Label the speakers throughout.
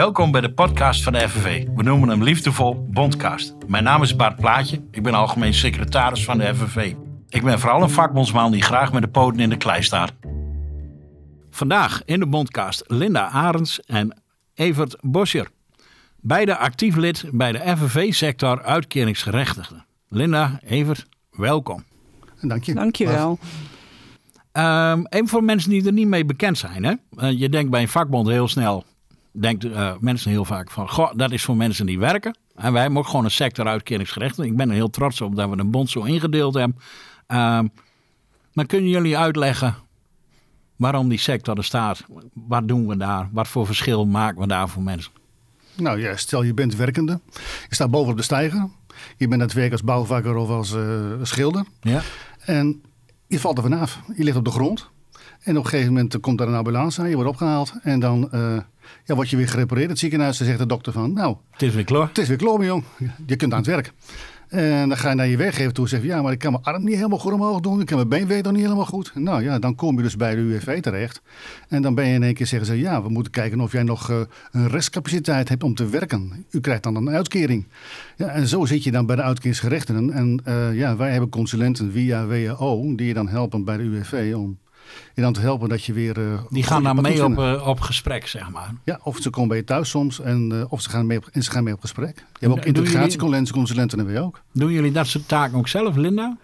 Speaker 1: Welkom bij de podcast van de FNV. We noemen hem liefdevol Bondcast. Mijn naam is Bart Plaatje. Ik ben algemeen secretaris van de FNV. Ik ben vooral een vakbondsman die graag met de poten in de klei staat. Vandaag in de Bondcast Linda Arends en Evert Boscher. Beide actief lid bij de FNV-sector uitkeringsgerechtigden. Linda, Evert, welkom.
Speaker 2: Dank je.
Speaker 3: Dankjewel.
Speaker 1: Um, even voor mensen die er niet mee bekend zijn. Hè? Uh, je denkt bij een vakbond heel snel, denkt uh, mensen heel vaak van, goh, dat is voor mensen die werken. En wij hebben ook gewoon een sector uitkeringsgerecht. Ik ben er heel trots op dat we een bond zo ingedeeld hebben. Um, maar kunnen jullie uitleggen waarom die sector er staat? Wat doen we daar? Wat voor verschil maken we daar voor mensen?
Speaker 2: Nou ja, stel je bent werkende. Je staat bovenop de stijger. Je bent aan het werk als bouwvakker of als uh, schilder.
Speaker 1: Ja.
Speaker 2: En je valt er vanaf. Je ligt op de grond. En op een gegeven moment komt er een ambulance aan. Je wordt opgehaald. En dan uh, ja, word je weer gerepareerd. Het ziekenhuis dan zegt de dokter van... Nou,
Speaker 1: het is weer klaar.
Speaker 2: Het is weer klaar, jong. Je kunt aan het werk. En dan ga je naar je werkgever toe en zeg je, ja, maar ik kan mijn arm niet helemaal goed omhoog doen. Ik kan mijn beenweeg nog niet helemaal goed. Nou ja, dan kom je dus bij de UWV terecht. En dan ben je in één keer zeggen ze, ja, we moeten kijken of jij nog uh, een restcapaciteit hebt om te werken. U krijgt dan een uitkering. Ja, en zo zit je dan bij de uitkeringsgerechten. En uh, ja, wij hebben consulenten via WHO die je dan helpen bij de UWV om je dan te helpen dat je weer... Uh,
Speaker 1: die gaan dan mee op, uh, op gesprek, zeg maar.
Speaker 2: Ja, of ze komen bij je thuis soms en uh, of ze gaan, mee op, en ze gaan mee op gesprek. Je hebt ook integratieconsulenten hebben we ook.
Speaker 1: Doen jullie dat soort taken ook zelf, Linda?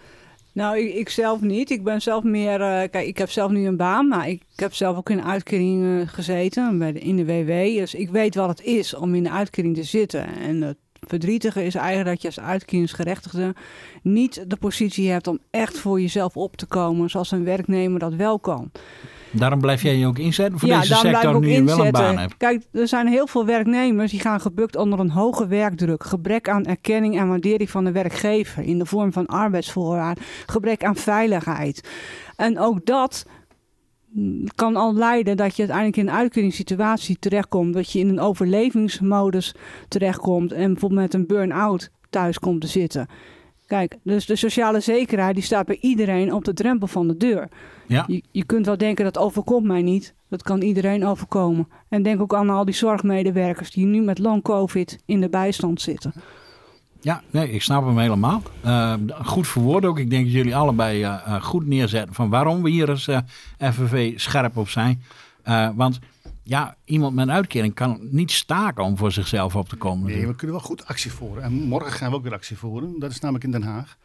Speaker 3: Nou, ik, ik zelf niet. Ik ben zelf meer... kijk, ik heb zelf nu een baan, maar ik, ik heb zelf ook in een uitkering gezeten bij de, in de WW. Dus ik weet wat het is om in de uitkering te zitten. En het verdrietige is eigenlijk dat je als uitkeringsgerechtigde niet de positie hebt om echt voor jezelf op te komen, zoals een werknemer dat wel kan.
Speaker 1: Daarom blijf jij je ook inzetten voor ja, deze sector nu je wel een baan hebt.
Speaker 3: Kijk, er zijn heel veel werknemers die gaan gebukt onder een hoge werkdruk. Gebrek aan erkenning en waardering van de werkgever in de vorm van arbeidsvoorwaarden. Gebrek aan veiligheid. En ook dat kan al leiden dat je uiteindelijk in een uitkeringssituatie terechtkomt. Dat je in een overlevingsmodus terechtkomt en bijvoorbeeld met een burn-out thuis komt te zitten. Kijk, dus de sociale zekerheid die staat bij iedereen op de drempel van de deur.
Speaker 1: Ja.
Speaker 3: Je, je kunt wel denken dat overkomt mij niet. Dat kan iedereen overkomen. En denk ook aan al die zorgmedewerkers die nu met long covid in de bijstand zitten.
Speaker 1: Ja, nee, ik snap hem helemaal. Uh, goed verwoord ook. Ik denk dat jullie allebei uh, uh, goed neerzetten van waarom we hier als FNV scherp op zijn. want ja, iemand met een uitkering kan niet staken om voor zichzelf op te komen.
Speaker 2: Nee, we kunnen wel goed actie voeren. En morgen gaan we ook weer actie voeren. Dat is namelijk in Den Haag.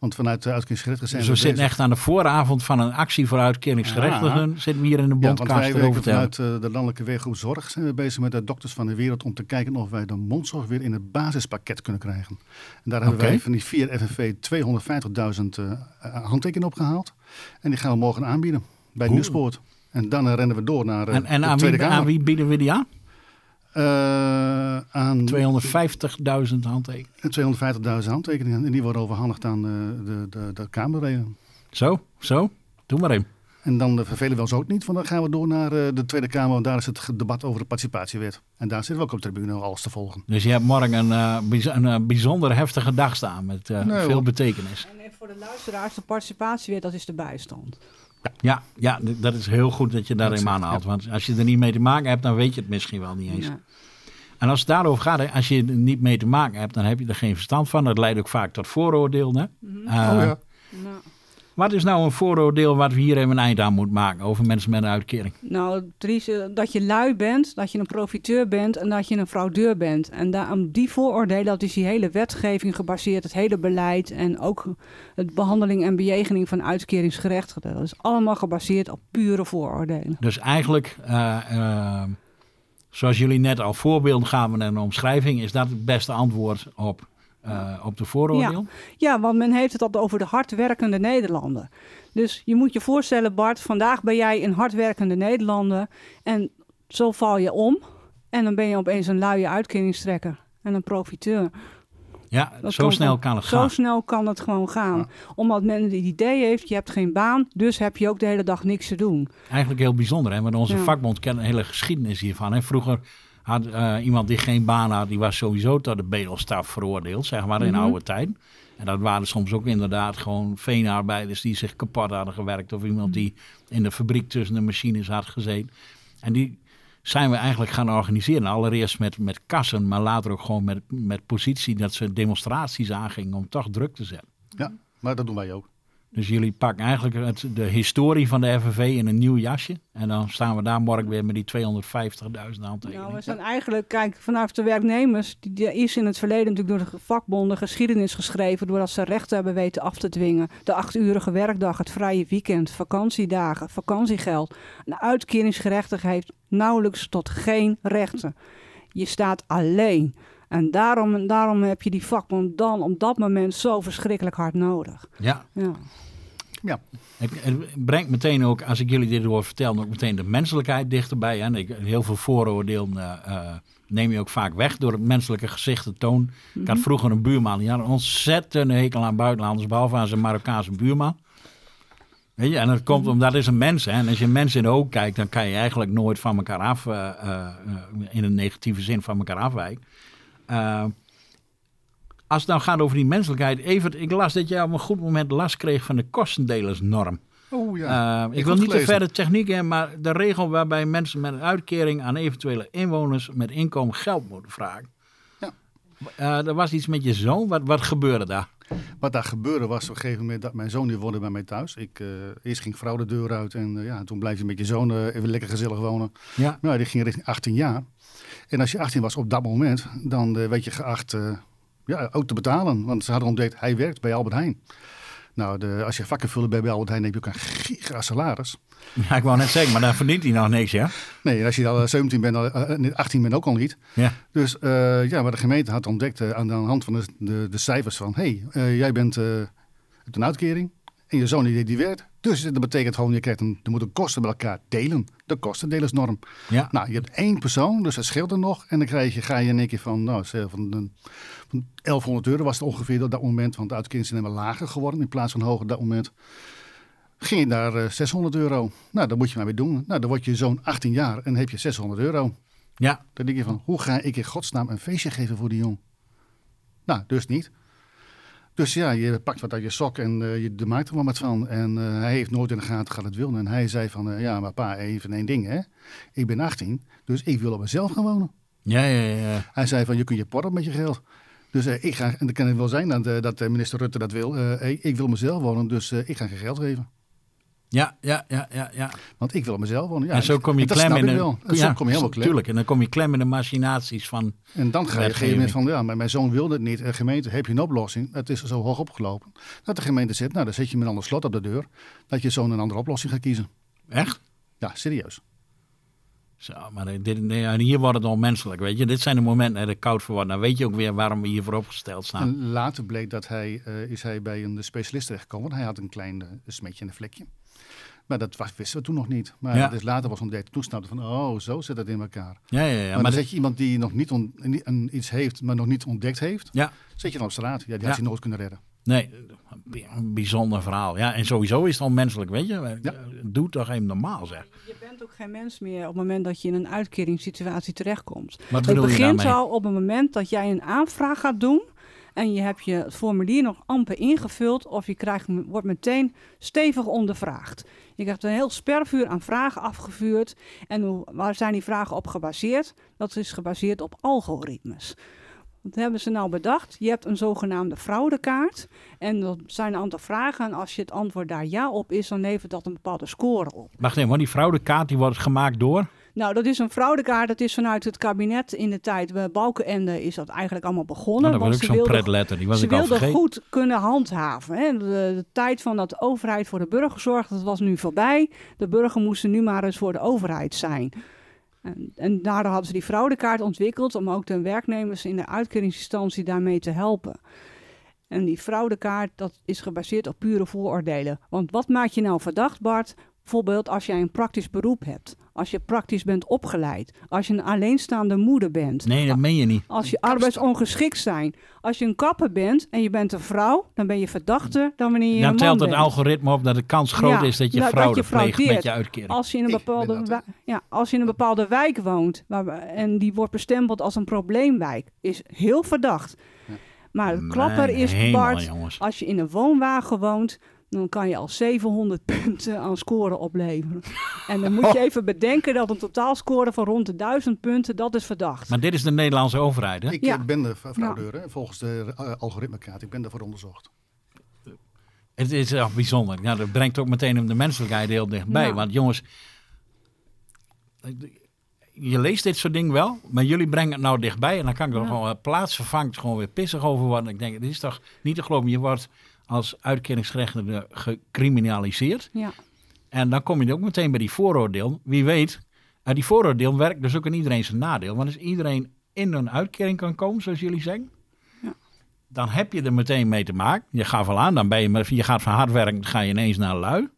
Speaker 2: Want vanuit de uitkeringsgerechtigden zijn
Speaker 1: dus we, we zitten echt aan de vooravond van een actie voor uitkeringsgerechtigden. Ja. Zitten we hier in de bondkast ja,
Speaker 2: over vanuit uh, de landelijke weergroep Zorg zijn we bezig met de dokters van de wereld om te kijken of wij de mondzorg weer in het basispakket kunnen krijgen. En daar hebben okay. wij van die vier FNV 250.000 uh, handtekeningen opgehaald. En die gaan we morgen aanbieden bij. Nieuwspoort. En dan rennen we door naar uh,
Speaker 1: en, en
Speaker 2: de
Speaker 1: aan
Speaker 2: Tweede
Speaker 1: wie,
Speaker 2: Kamer.
Speaker 1: aan wie bieden we die aan?
Speaker 2: Uh, aan
Speaker 1: 250.000 handtekeningen.
Speaker 2: 250.000 handtekeningen. En die worden overhandigd aan de, de, de, de Kamerleden.
Speaker 1: Zo, zo. Doe maar in.
Speaker 2: En dan uh, vervelen we ons ook niet, want dan gaan we door naar uh, de Tweede Kamer. Want daar is het debat over de participatiewet. En daar zitten we ook op de tribune alles te volgen.
Speaker 1: Dus je hebt morgen een, uh, een, bijzonder heftige dag staan met nee, veel hoor. betekenis.
Speaker 3: En voor de luisteraars, de participatiewet, dat is de bijstand.
Speaker 1: Ja, ja, dat is heel goed dat je daarin aanhaalt. Want als je er niet mee te maken hebt, dan weet je het misschien wel niet eens. Ja. En als het daarover gaat, als je er niet mee te maken hebt, dan heb je er geen verstand van. Dat leidt ook vaak tot vooroordeel. Hè?
Speaker 3: Mhm.
Speaker 2: Mm -hmm. uh, oh ja.
Speaker 1: Wat is nou een vooroordeel wat we hier even een eind aan moeten maken over mensen met een uitkering?
Speaker 3: Nou, Dries, dat je lui bent, dat je een profiteur bent en dat je een fraudeur bent. En daar, om die vooroordelen, dat is die hele wetgeving gebaseerd, het hele beleid en ook het behandeling en bejegening van uitkeringsgerechtigden. Dat is allemaal gebaseerd op pure vooroordelen.
Speaker 1: Dus eigenlijk, uh, uh, zoals jullie net al voorbeelden gaven en een omschrijving, is dat het beste antwoord op uh, op de vooroordeel?
Speaker 3: Ja. ja, want men heeft het al over de hardwerkende Nederlander. Dus je moet je voorstellen, Bart, vandaag ben jij een hardwerkende Nederlander en zo val je om en dan ben je opeens een luie uitkeringstrekker en een profiteur.
Speaker 1: Ja, dat zo snel kan het
Speaker 3: zo
Speaker 1: gaan.
Speaker 3: Zo snel kan het gewoon gaan. Ja. Omdat men het idee heeft, je hebt geen baan, dus heb je ook de hele dag niks te doen.
Speaker 1: Eigenlijk heel bijzonder, hè? want onze ja. vakbond kent een hele geschiedenis hiervan. Hè? Vroeger had uh, iemand die geen baan had, die was sowieso tot de bedelstaf veroordeeld, zeg maar, in mm -hmm. oude tijd. En dat waren soms ook inderdaad gewoon veenarbeiders die zich kapot hadden gewerkt. Of iemand die in de fabriek tussen de machines had gezeten. En die, zijn we eigenlijk gaan organiseren. Allereerst met, met kassen, maar later ook gewoon met, met positie dat ze demonstraties aangingen om toch druk te zetten.
Speaker 2: Ja, maar dat doen wij ook.
Speaker 1: Dus jullie pakken eigenlijk het, de historie van de FNV in een nieuw jasje. En dan staan we daar morgen weer met die 250.000 handtekeningen.
Speaker 3: Nou, we zijn eigenlijk, kijk, vanaf de werknemers, die, is in het verleden natuurlijk door de vakbonden geschiedenis geschreven, doordat ze rechten hebben weten af te dwingen. De achturige werkdag, het vrije weekend, vakantiedagen, vakantiegeld. Een uitkeringsgerechtigheid heeft nauwelijks tot geen rechten. Je staat alleen. En daarom, daarom heb je die vakbond dan op dat moment zo verschrikkelijk hard nodig.
Speaker 1: Ja.
Speaker 3: Ja.
Speaker 2: Ja,
Speaker 1: Het, brengt meteen ook, als ik jullie dit hoor vertellen, ook meteen de menselijkheid dichterbij. Hè? En ik- Heel veel vooroordeel eh, eh, neem je ook vaak weg door het menselijke gezicht te toon. Ik had vroeger een buurman, die had een ontzettende hekel aan buitenlanders, behalve aan zijn Marokkaanse buurman. Weet je, en dat komt omdat het is een mens. Hè? En als je een mens in de ogen kijkt, dan kan je eigenlijk nooit van elkaar af, eh, in een negatieve zin van elkaar afwijken. Eh, als het nou gaat over die menselijkheid, Evert, ik las dat jij op een goed moment last kreeg van de kostendelersnorm.
Speaker 2: oh ja.
Speaker 1: Uh, ik
Speaker 2: Ik
Speaker 1: wil niet te ver de techniek in, maar de regel waarbij mensen met een uitkering aan eventuele inwoners met inkomen geld moeten vragen.
Speaker 2: Ja.
Speaker 1: Uh, er was iets met je zoon. Wat, wat gebeurde daar?
Speaker 2: Wat daar gebeurde was op een gegeven moment dat mijn zoon die woonde bij mij thuis. Ik, eh, eerst ging vrouw de deur uit en eh, ja, toen blijf je met je zoon eh, even lekker gezellig wonen.
Speaker 1: Ja.
Speaker 2: Nou, die ging richting 18 jaar. En als je 18 was op dat moment, dan eh, werd je geacht eh, ja, ook te betalen. Want ze hadden ontdekt, hij werkt bij Albert Heijn. Nou, de, als je vakken vullen bij Albert Heijn, heb je ook een giga salaris.
Speaker 1: ja, ik wou net zeggen, maar daar verdient hij nog niks, ja?
Speaker 2: Nee, en als je al 17 bent, al, eh, nee, 18 bent ook al niet.
Speaker 1: Ja.
Speaker 2: Dus eh, ja, maar de gemeente had ontdekt eh, aan de hand van de, de, de cijfers van... hé, hey, eh, jij bent eh, een uitkering en je zoon die, die werkt. Dus dat betekent gewoon, je krijgt een, er moeten kosten bij elkaar delen. De kostendelersnorm.
Speaker 1: Ja.
Speaker 2: Nou, je hebt één persoon, dus dat scheelt er nog. En dan krijg je, ga je in één keer van, nou, van, een- van 1100 euro was het ongeveer op dat moment. Want de uitkeringen zijn helemaal lager geworden in plaats van hoger op dat moment. Ging je naar eh, 600 euro. Nou, dat moet je maar weer doen. Nou, dan wordt je zoon 18 jaar en heb je 600 euro.
Speaker 1: Ja.
Speaker 2: Dan denk je van, hoe ga ik in godsnaam een feestje geven voor die jong? Nou, dus niet. Dus ja, je pakt wat uit je sok en eh, je maakt er wel wat van. En eh, hij heeft nooit in de gaten gehad het wilde. En hij zei van, eh, ja, maar pa, even één ding, hè. Ik ben 18, dus ik wil op mezelf gaan wonen.
Speaker 1: Ja, ja, ja.
Speaker 2: Hij zei van, je kunt je porren met je geld. Dus ik ga, en dan kan het wel zijn dat, dat minister Rutte dat wil. Ik wil op mezelf wonen, dus ik ga geen geld geven.
Speaker 1: Ja, ja, ja, ja, ja.
Speaker 2: Want ik wil mezelf wonen. Ja,
Speaker 1: en zo kom je klem in de...
Speaker 2: wel. En zo kom je helemaal klem.
Speaker 1: Tuurlijk, en dan kom je klem in de machinaties van...
Speaker 2: En dan ga je op een gegeven van, ja, maar mijn zoon wilde het niet. En gemeente, heb je een oplossing? Het is zo hoog opgelopen. Dat de gemeente zegt, nou, dan zet je met een ander slot op de deur. Dat je zoon een andere oplossing gaat kiezen.
Speaker 1: Echt?
Speaker 2: Ja, serieus.
Speaker 1: Zo, maar dit, nee, en hier wordt het onmenselijk, weet je. Dit zijn de momenten dat het koud voor wordt. Dan weet je ook weer waarom we hier voor opgesteld staan.
Speaker 2: En later bleek dat hij, eh, is hij bij een specialist terechtgekomen. Hij had een klein eh, smetje en een vlekje. Maar dat was, wisten we toen nog niet. Maar
Speaker 1: Ja.
Speaker 2: dus later was ontdekt. Toen snapte van, oh, zo zit het in elkaar.
Speaker 1: Ja, ja, ja.
Speaker 2: maar,
Speaker 1: Maar,
Speaker 2: dan zet je iemand die nog niet on- een- een- iets heeft, maar nog niet ontdekt heeft.
Speaker 1: ja,
Speaker 2: Zet je dan op straat. Ja, die
Speaker 1: Ja.
Speaker 2: had je nooit kunnen redden.
Speaker 1: nee, een bijzonder verhaal. Ja, en sowieso is het onmenselijk, weet je.
Speaker 2: Ja.
Speaker 1: Doe toch even normaal, zeg.
Speaker 3: Je bent ook geen mens meer op het moment dat je in een uitkeringssituatie terechtkomt.
Speaker 1: Wat
Speaker 3: Het begint al op het moment dat jij een aanvraag gaat doen. En je hebt je formulier nog amper ingevuld. Of je krijgt, wordt meteen stevig ondervraagd. Je krijgt een heel spervuur aan vragen afgevuurd. En waar zijn die vragen op gebaseerd? Dat is gebaseerd op algoritmes. Wat hebben ze nou bedacht? Je hebt een zogenaamde fraudekaart. En dat zijn een aantal vragen. En als je het antwoord daar ja op is, dan levert dat een bepaalde score op.
Speaker 1: Wacht even, hoor, die fraudekaart die wordt gemaakt door...
Speaker 3: Nou, dat is een fraudekaart. Dat is vanuit het kabinet in de tijd. Bij Balkenende is dat eigenlijk allemaal begonnen.
Speaker 1: Nou, dat was ook
Speaker 3: ze
Speaker 1: zo'n
Speaker 3: wilden-
Speaker 1: pretletter. Die was
Speaker 3: ze
Speaker 1: ik
Speaker 3: wilden
Speaker 1: vergeten.
Speaker 3: goed kunnen handhaven. Hè. De, de tijd van dat de overheid voor de burger zorgt, dat was nu voorbij. De burger moest er nu maar eens voor de overheid zijn. En, en daardoor hadden ze die fraudekaart ontwikkeld om ook de werknemers in de uitkeringsinstantie daarmee te helpen. En die fraudekaart, dat is gebaseerd op pure vooroordelen. Want wat maakt je nou verdacht, Bart? Bijvoorbeeld als jij een praktisch beroep hebt. Als je praktisch bent opgeleid. Als je een alleenstaande moeder bent.
Speaker 1: Nee, dat meen je niet.
Speaker 3: Als je arbeidsongeschikt zijn. Als je een kapper bent en je bent een vrouw, dan ben je verdachter dan wanneer je
Speaker 1: Dan
Speaker 3: een man
Speaker 1: telt het
Speaker 3: bent.
Speaker 1: algoritme op dat de kans groot
Speaker 3: Ja,
Speaker 1: is dat je fraude
Speaker 3: je
Speaker 1: pleegt met je uitkering.
Speaker 3: Als je in een bepaalde, ja, als je in een bepaalde wijk woont waar, we- en die wordt bestempeld als een probleemwijk, is heel verdacht. Maar het klapper is, Bart,
Speaker 1: jongens.
Speaker 3: als je in een woonwagen woont, dan kan je al 700 punten aan scoren opleveren. En dan moet je even bedenken dat een totaalscore van rond de 1000 punten, dat is verdacht.
Speaker 1: Maar dit is de Nederlandse overheid, hè?
Speaker 2: Ik
Speaker 3: Ja.
Speaker 2: eh, ben de fraudeur, hè, volgens de uh, algoritmekaart. Ik ben daarvoor onderzocht.
Speaker 1: Het is echt bijzonder. Ja, dat brengt ook meteen de menselijkheid heel dichtbij.
Speaker 3: Ja.
Speaker 1: Want jongens, je leest dit soort dingen wel, maar jullie brengen het nou dichtbij. En dan kan ik er
Speaker 3: Ja.
Speaker 1: gewoon plaatsvervangend gewoon weer pissig over worden. Ik denk, dit is toch niet te geloven. Je wordt als uitkeringsgerechtigde gecriminaliseerd.
Speaker 3: Ja.
Speaker 1: En dan kom je ook meteen bij die vooroordeel. Wie weet, die vooroordeel werkt dus ook in iedereen zijn nadeel. Want als iedereen in een uitkering kan komen, zoals jullie zeggen,
Speaker 3: Ja.
Speaker 1: dan heb je er meteen mee te maken. Je gaat wel aan, dan ben je, maar je gaat van hard werken, dan ga je ineens naar lui.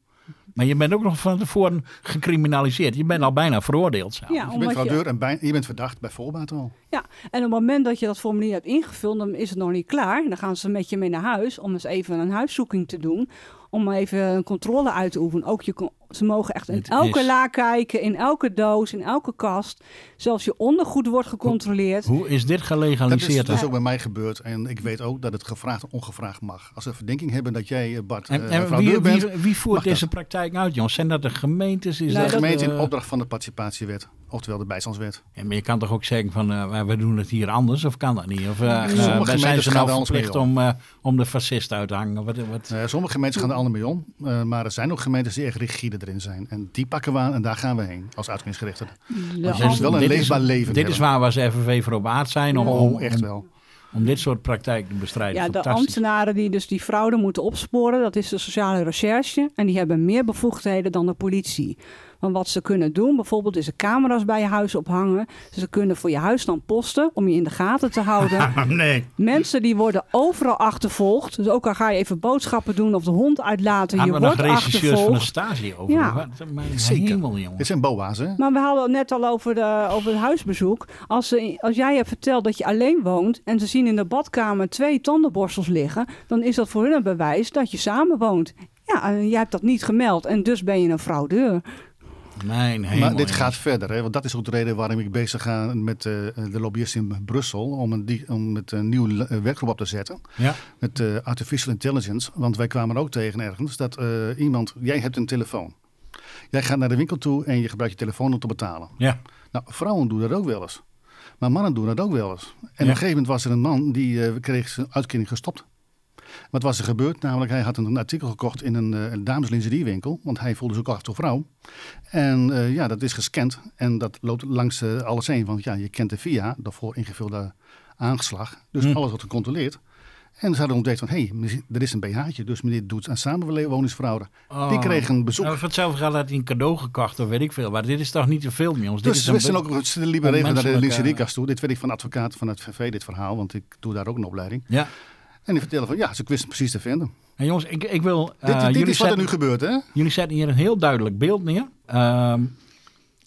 Speaker 1: Maar je bent ook nog van tevoren gecriminaliseerd. Je bent al bijna veroordeeld.
Speaker 3: Ja,
Speaker 2: je bent
Speaker 3: omdat je,
Speaker 2: fraudeur en bij, je bent verdacht bij voorbaat al.
Speaker 3: ja, en op het moment dat je dat formulier hebt ingevuld, dan is het nog niet klaar. Dan gaan ze met je mee naar huis om eens even een huiszoeking te doen. Om even een controle uit te oefenen. Ook je, ze mogen echt in
Speaker 1: Het
Speaker 3: elke
Speaker 1: is-
Speaker 3: la kijken, in elke doos, in elke kast. Zelfs je ondergoed wordt gecontroleerd.
Speaker 1: Hoe is dit
Speaker 2: Dat is
Speaker 1: gelegaliseerd?
Speaker 2: dus
Speaker 3: hè?
Speaker 2: ook bij mij gebeurd. En ik weet ook dat het gevraagd en ongevraagd mag. Als ze verdenking hebben dat jij, eh, Bart,
Speaker 1: en en wie,
Speaker 2: bent...
Speaker 1: wie, wie voert
Speaker 2: dat.
Speaker 1: deze praktijk uit, jongens? Zijn dat de gemeentes? Is
Speaker 3: Nee,
Speaker 1: dat,
Speaker 2: de gemeente in
Speaker 1: eh,
Speaker 2: opdracht van de participatiewet. Oftewel de bijstandswet.
Speaker 1: Ja, maar je kan toch ook zeggen van uh, we doen het hier anders of kan dat niet? Of uh,
Speaker 2: Sommige
Speaker 1: uh, zijn
Speaker 2: gemeentes
Speaker 1: ze
Speaker 2: gaan
Speaker 1: nou
Speaker 2: er
Speaker 1: verplicht
Speaker 2: om.
Speaker 1: om, uh, om de fascist uit te hangen? Wat, wat?
Speaker 2: Uh, sommige gemeentes gaan er anders mee om. Uh, maar er zijn ook gemeentes die echt rigide erin zijn. En die pakken we aan en daar gaan we heen als Want je moet wel een
Speaker 1: dit
Speaker 2: leefbaar
Speaker 1: is,
Speaker 2: leven
Speaker 1: Dit is waar we als FNV voor op aard zijn om, om,
Speaker 2: Oh, echt wel.
Speaker 1: om dit soort praktijk te bestrijden.
Speaker 3: Ja, de ambtenaren die dus die fraude moeten opsporen, dat is de sociale recherche. En die hebben meer bevoegdheden dan de politie. Want wat ze kunnen doen, bijvoorbeeld is er camera's bij je huis ophangen. Ze kunnen voor je huis dan posten om je in de gaten te houden.
Speaker 1: nee.
Speaker 3: Mensen die worden overal achtervolgd. Dus ook al ga je even boodschappen doen of de hond uitlaten, je wordt
Speaker 1: regisseurs van
Speaker 3: achtervolgd.
Speaker 1: stage over?
Speaker 3: Ja.
Speaker 2: Zeker.
Speaker 1: hemel, jongen.
Speaker 2: Dit zijn boa's, hè?
Speaker 3: Maar we hadden het net al over, de, over het huisbezoek. Als, ze, als jij hebt verteld dat je alleen woont en ze zien in de badkamer twee tandenborstels liggen, dan is dat voor hun een bewijs dat je samen woont. Ja, en jij hebt dat niet gemeld en dus ben je een fraudeur.
Speaker 1: Mijn hemel.
Speaker 2: Maar dit gaat verder, hè? want dat is ook de reden waarom ik bezig ga met eh, de lobbyisten in Brussel. Om, een, om met een nieuwe eh, werkgroep op te zetten.
Speaker 1: Ja.
Speaker 2: Met eh, artificial intelligence. Want wij kwamen ook tegen ergens dat iemand, jij hebt een telefoon. Jij gaat naar de winkel toe en je gebruikt je telefoon om te betalen.
Speaker 1: Ja.
Speaker 2: Nou, vrouwen doen dat ook wel eens. Maar mannen doen dat ook wel eens. En op een gegeven moment was er een man die kreeg zijn uitkering gestopt. Wat was er gebeurd? Namelijk, hij had een artikel gekocht in een, uh, een dameslingeриewinkel. Want hij voelde zich ook achter vrouw. En uh, ja, dat is gescand. En dat loopt langs uh, alles heen. Want ja, je kent de VIA, de voor ingevulde aangeslag. Dus
Speaker 1: Hm.
Speaker 2: alles wordt gecontroleerd. En ze hadden ontdekt van, hé, hey, er is een BH'tje. Dus meneer doet aan samenwoningsfraude.
Speaker 1: Oh.
Speaker 2: Die kreeg een bezoek.
Speaker 1: Nou, voor hetzelfde gaat hij een cadeau gekocht of weet ik veel. Maar dit is toch niet te veel, jongens? Dit
Speaker 2: Dus
Speaker 1: is
Speaker 2: zijn
Speaker 1: be-
Speaker 2: ook ze liever even naar de lingeriekast toe. Dit weet ik van advocaat van het VV, dit verhaal. Want ik doe daar ook een opleiding.
Speaker 1: Ja.
Speaker 2: En die vertellen van, ja, ze wisten precies te vinden.
Speaker 1: En jongens, ik, ik wil...
Speaker 2: dit
Speaker 1: eh,
Speaker 2: dit
Speaker 1: jullie
Speaker 2: is wat er nu gebeurt, hè?
Speaker 1: Jullie zetten hier een heel duidelijk beeld neer ehm,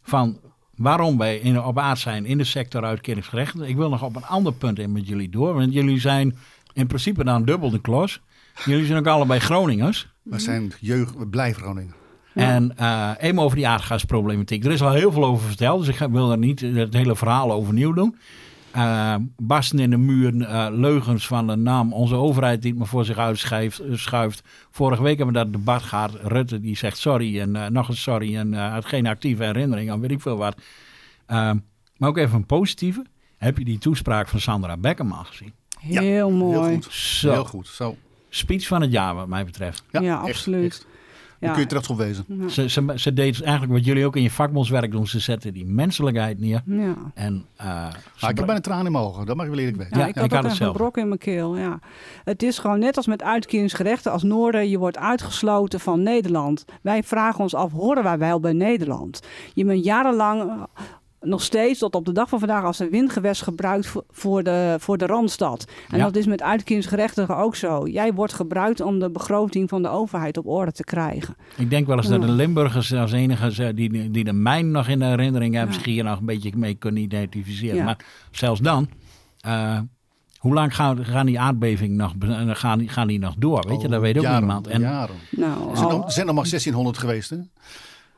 Speaker 1: van waarom wij in, op aard zijn in de sector uitkeringsgerechtigd. Ik wil nog op een ander punt in met jullie door, want jullie zijn in principe dan dubbel de klos. Jullie zijn ook allebei Groningers.
Speaker 2: We zijn jeugd, we blijven Groningen.
Speaker 1: En eh, even over die aardgasproblematiek. Er is al heel veel over verteld, dus ik ga- wil er niet het hele verhaal overnieuw doen. Eh barsten in de muur, eh, leugens van de naam, onze overheid die het maar voor zich uitschuift. schuift. Vorige week hebben we dat debat gehad. Rutte die zegt sorry en eh, nog eens sorry en eh, had geen actieve herinnering aan weet ik veel wat. Eh, maar ook even een positieve. Heb je die toespraak van Sandra Beckerman gezien?
Speaker 2: Ja,
Speaker 3: Heel mooi.
Speaker 2: Heel goed.
Speaker 1: Zo,
Speaker 2: Heel goed. Zo.
Speaker 1: speech van het jaar wat mij betreft.
Speaker 3: Ja,
Speaker 2: echt,
Speaker 3: absoluut.
Speaker 2: echt. Daar kun je trots op wezen.
Speaker 3: Ja.
Speaker 1: Ze, ze, ze deed eigenlijk wat jullie ook in je vakbondswerk doen. Ze zetten die menselijkheid neer.
Speaker 3: Ja.
Speaker 1: En, eh, ze
Speaker 2: Maar ik heb bijna tranen in mijn ogen. Dat mag ik wel eerlijk weten.
Speaker 3: Ja,
Speaker 1: Ja,
Speaker 3: ik
Speaker 1: ik
Speaker 3: had
Speaker 1: had
Speaker 3: ook
Speaker 1: het
Speaker 3: echt een
Speaker 1: zelf.
Speaker 3: brok in mijn keel. Ja. Het is gewoon net als met uitkeringsgerechten als Noorden. Je wordt uitgesloten van Nederland. Wij vragen ons af, horen wij wel bij Nederland? Je bent jarenlang, nog steeds tot op de dag van vandaag, als een windgewest gebruikt voor, de, voor de Randstad. En
Speaker 1: Ja.
Speaker 3: dat is met uitkeringsgerechtigen ook zo. Jij wordt gebruikt om de begroting van de overheid op orde te krijgen.
Speaker 1: Ik denk wel eens dat de Limburgers als enige die, die de mijn nog in de herinnering hebben,
Speaker 3: Ja.
Speaker 1: zich hier nog een beetje mee kunnen identificeren.
Speaker 3: Ja.
Speaker 1: Maar zelfs dan, eh, hoe lang gaan, gaan die aardbevingen nog, eh, gaan, die- gaan die nog door? Weet je, dat weet ook
Speaker 2: Jaren,
Speaker 1: niemand. En
Speaker 2: Jaren.
Speaker 3: Nou,
Speaker 2: Er zijn, er zijn nog maar 1600 geweest, hè?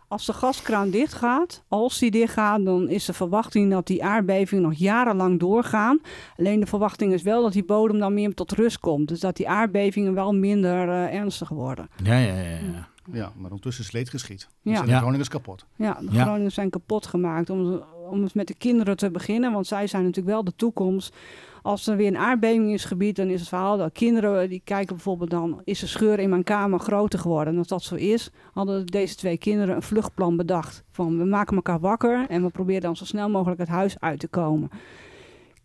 Speaker 3: Als de gaskraan dichtgaat, als die dichtgaat, dan is de verwachting dat die aardbevingen nog jarenlang doorgaan. Alleen de verwachting is wel dat die bodem dan meer tot rust komt. Dus dat die aardbevingen wel minder uh, ernstig worden.
Speaker 1: Ja, ja, ja. ja.
Speaker 2: Ja, maar ondertussen is leed geschied.
Speaker 3: Ja.
Speaker 2: Ja. De. Groningers kapot.
Speaker 3: Ja, de
Speaker 1: Ja.
Speaker 3: Groningers zijn kapot gemaakt. Om, om eens met de kinderen te beginnen, want zij zijn natuurlijk wel de toekomst. Als er weer een aardbeving is gebied, dan is het verhaal dat kinderen die kijken bijvoorbeeld dan, is de scheur in mijn kamer groter geworden? En als dat zo is, hadden deze twee kinderen een vluchtplan bedacht. Van we maken elkaar wakker en we proberen dan zo snel mogelijk het huis uit te komen.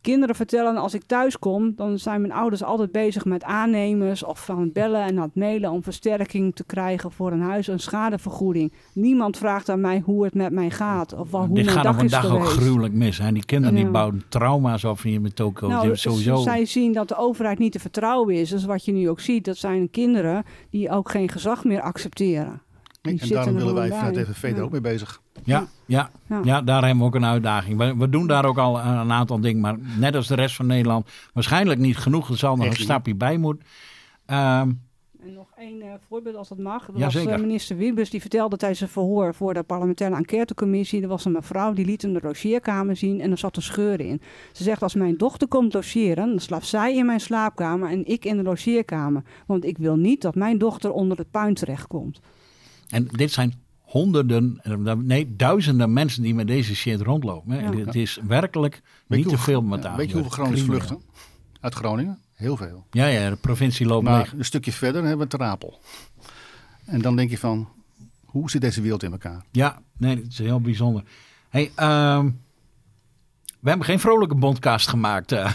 Speaker 3: Kinderen vertellen als ik thuis kom, dan zijn mijn ouders altijd bezig met aannemers of van bellen en aan het mailen om versterking te krijgen voor een huis, een schadevergoeding. Niemand vraagt aan mij hoe het met mij gaat of wel, hoe
Speaker 1: Dit
Speaker 3: mijn
Speaker 1: gaat
Speaker 3: dag
Speaker 1: op een
Speaker 3: is
Speaker 1: dag ook gruwelijk mis. Hè? Die kinderen die bouwen trauma's op hier met Toko.
Speaker 3: Nou,
Speaker 1: sowieso...
Speaker 3: zij zien dat de overheid niet te vertrouwen is. Dus wat je nu ook ziet, dat zijn kinderen die ook geen gezag meer accepteren. Die
Speaker 2: en daarom willen wij vanuit. FNV er
Speaker 3: Ja.
Speaker 2: ook mee bezig.
Speaker 1: Ja, ja,
Speaker 3: Ja.
Speaker 1: ja, daar hebben we ook een uitdaging. We, we doen daar ook al een, aantal dingen, maar net als de rest van Nederland waarschijnlijk niet genoeg. Er zal nog
Speaker 2: Echt
Speaker 1: een stapje bij moeten. Ehm,
Speaker 3: En nog één eh, voorbeeld als dat mag. Er was eh, minister Wiebes die vertelde tijdens een verhoor voor de parlementaire enquêtecommissie. Er was een mevrouw die liet hem de logeerkamer zien en er zat een scheur in. Ze zegt als mijn dochter komt logeren, dan slaapt zij in mijn slaapkamer en ik in de logeerkamer. Want ik wil niet dat mijn dochter onder het puin terechtkomt.
Speaker 1: En dit zijn honderden, eh, nee, duizenden mensen die met deze shit rondlopen. Hè.
Speaker 3: Ja.
Speaker 1: Het is werkelijk
Speaker 2: Weet
Speaker 1: niet te veel met aan.
Speaker 2: Weet je hoeveel Groningers vluchten? Uit Groningen? Heel veel.
Speaker 1: Ja, ja, de provincie loopt
Speaker 2: Maar
Speaker 1: leeg.
Speaker 2: een stukje verder hebben we het Rapel. En dan denk je van, hoe zit deze wereld in elkaar?
Speaker 1: Ja, nee, het is heel bijzonder. Hey, ehm, we hebben geen vrolijke bondcast gemaakt. eh.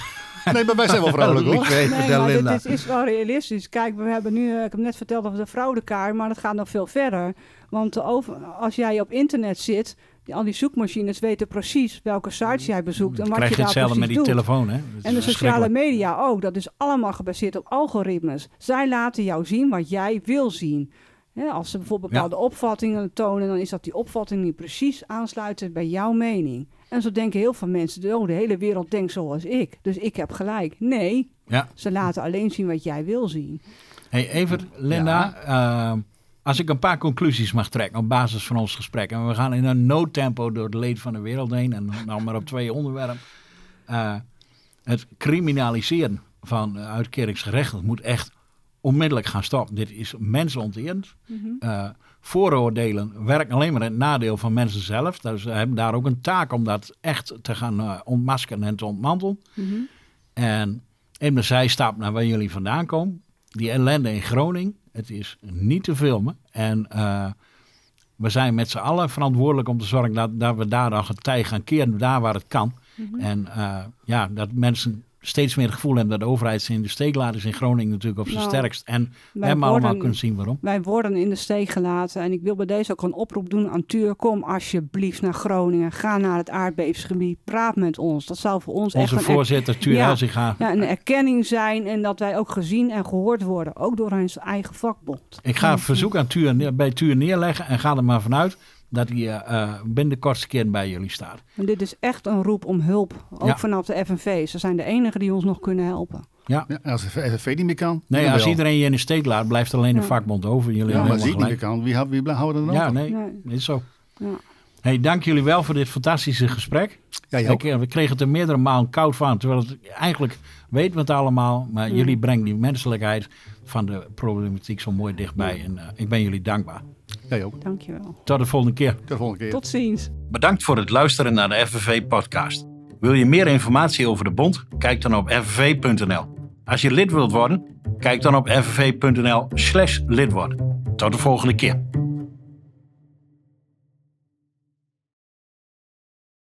Speaker 2: Nee, maar wij zijn wel vrolijk
Speaker 1: Ik
Speaker 2: hoor.
Speaker 3: Nee, maar
Speaker 1: Linda.
Speaker 3: dit is, is wel realistisch. Kijk, we hebben nu, eh, ik heb net verteld over de fraudekaart, maar dat gaat nog veel verder. Want over, als jij op internet zit, die, al die zoekmachines weten precies welke sites jij bezoekt en
Speaker 1: Dan
Speaker 3: wat
Speaker 1: krijg
Speaker 3: je
Speaker 1: je
Speaker 3: daar
Speaker 1: hetzelfde
Speaker 3: precies
Speaker 1: met die
Speaker 3: doet.
Speaker 1: telefoon. Hè?
Speaker 3: En de sociale media ook. Dat is allemaal gebaseerd op algoritmes. Zij laten jou zien wat jij wil zien. Hè, als ze bijvoorbeeld
Speaker 1: Ja.
Speaker 3: bepaalde opvattingen tonen, dan is dat die opvatting die precies aansluiten bij jouw mening. En zo denken heel veel mensen, oh, de hele wereld denkt zoals ik. Dus ik heb gelijk. Nee,
Speaker 1: Ja.
Speaker 3: ze laten alleen zien wat jij wil zien.
Speaker 1: Hey, even, Linda. ehm, als ik een paar conclusies mag trekken op basis van ons gesprek. En we gaan in een noodtempo door het leed van de wereld heen. En dan maar op twee onderwerpen. Eh, het criminaliseren van uh, uitkeringsgerechten moet echt onmiddellijk gaan stoppen. Dit is mensonterend. Eh, vooroordelen werken alleen maar in het nadeel van mensen zelf. Dus we hebben daar ook een taak om dat echt te gaan eh, ontmaskeren en te ontmantelen. En in de zijstap naar waar jullie vandaan komen, die ellende in Groningen, het is niet te filmen. En eh, we zijn met z'n allen verantwoordelijk om te zorgen dat, dat we daar dan het tij gaan keren, daar waar het kan. En eh, ja, dat mensen steeds meer het gevoel hebben dat de overheid in de steek laat, is in Groningen natuurlijk op zijn
Speaker 3: Nou,
Speaker 1: sterkst. En we hebben allemaal kunnen zien waarom.
Speaker 3: Wij worden in de steek gelaten. En ik wil bij deze ook een oproep doen aan Tuur. Kom alsjeblieft naar Groningen. Ga naar het aardbevingsgebied. Praat met ons. Dat zou voor ons
Speaker 1: Onze
Speaker 3: echt een, er-
Speaker 1: voorzitter, Tuur
Speaker 3: Ja. Ja, een erkenning zijn. En dat wij ook gezien en gehoord worden. Ook door onze eigen vakbond.
Speaker 1: Ik ga een verzoek aan Tuur, bij Tuur neerleggen en ga er maar vanuit dat hij eh, eh, binnen de kortste keer bij jullie staat.
Speaker 3: En dit is echt een roep om hulp. Ook
Speaker 1: Ja.
Speaker 3: vanaf de FNV. Ze zijn de enigen die ons nog kunnen helpen.
Speaker 1: Ja.
Speaker 2: Ja, als de FNV niet meer kan,
Speaker 1: Nee, als
Speaker 2: wel.
Speaker 1: iedereen je in de steek laat, blijft alleen de
Speaker 3: Ja.
Speaker 1: vakbond over. Jullie
Speaker 2: Ja, maar als niet meer kan, wie, wie houden er dan.
Speaker 1: Ja,
Speaker 2: over?
Speaker 1: nee,
Speaker 3: Nee.
Speaker 1: is zo.
Speaker 3: Ja.
Speaker 1: Hey, dank jullie wel voor dit fantastische gesprek.
Speaker 2: Ja.
Speaker 1: Ik, eh, we kregen het er meerdere malen koud van. Terwijl het eigenlijk weten we het allemaal. Maar jullie brengen die menselijkheid van de problematiek zo mooi dichtbij. En eh, ik ben jullie dankbaar.
Speaker 2: Jij ook.
Speaker 3: Dankjewel.
Speaker 1: Tot de volgende keer.
Speaker 2: Tot de volgende keer.
Speaker 3: Tot ziens.
Speaker 1: Bedankt voor het luisteren naar de FNV-podcast. Wil je meer informatie over de bond? Kijk dan op fnv.nl. Als je lid wilt worden, kijk dan op fnv.nl slash lid worden. Tot de volgende keer.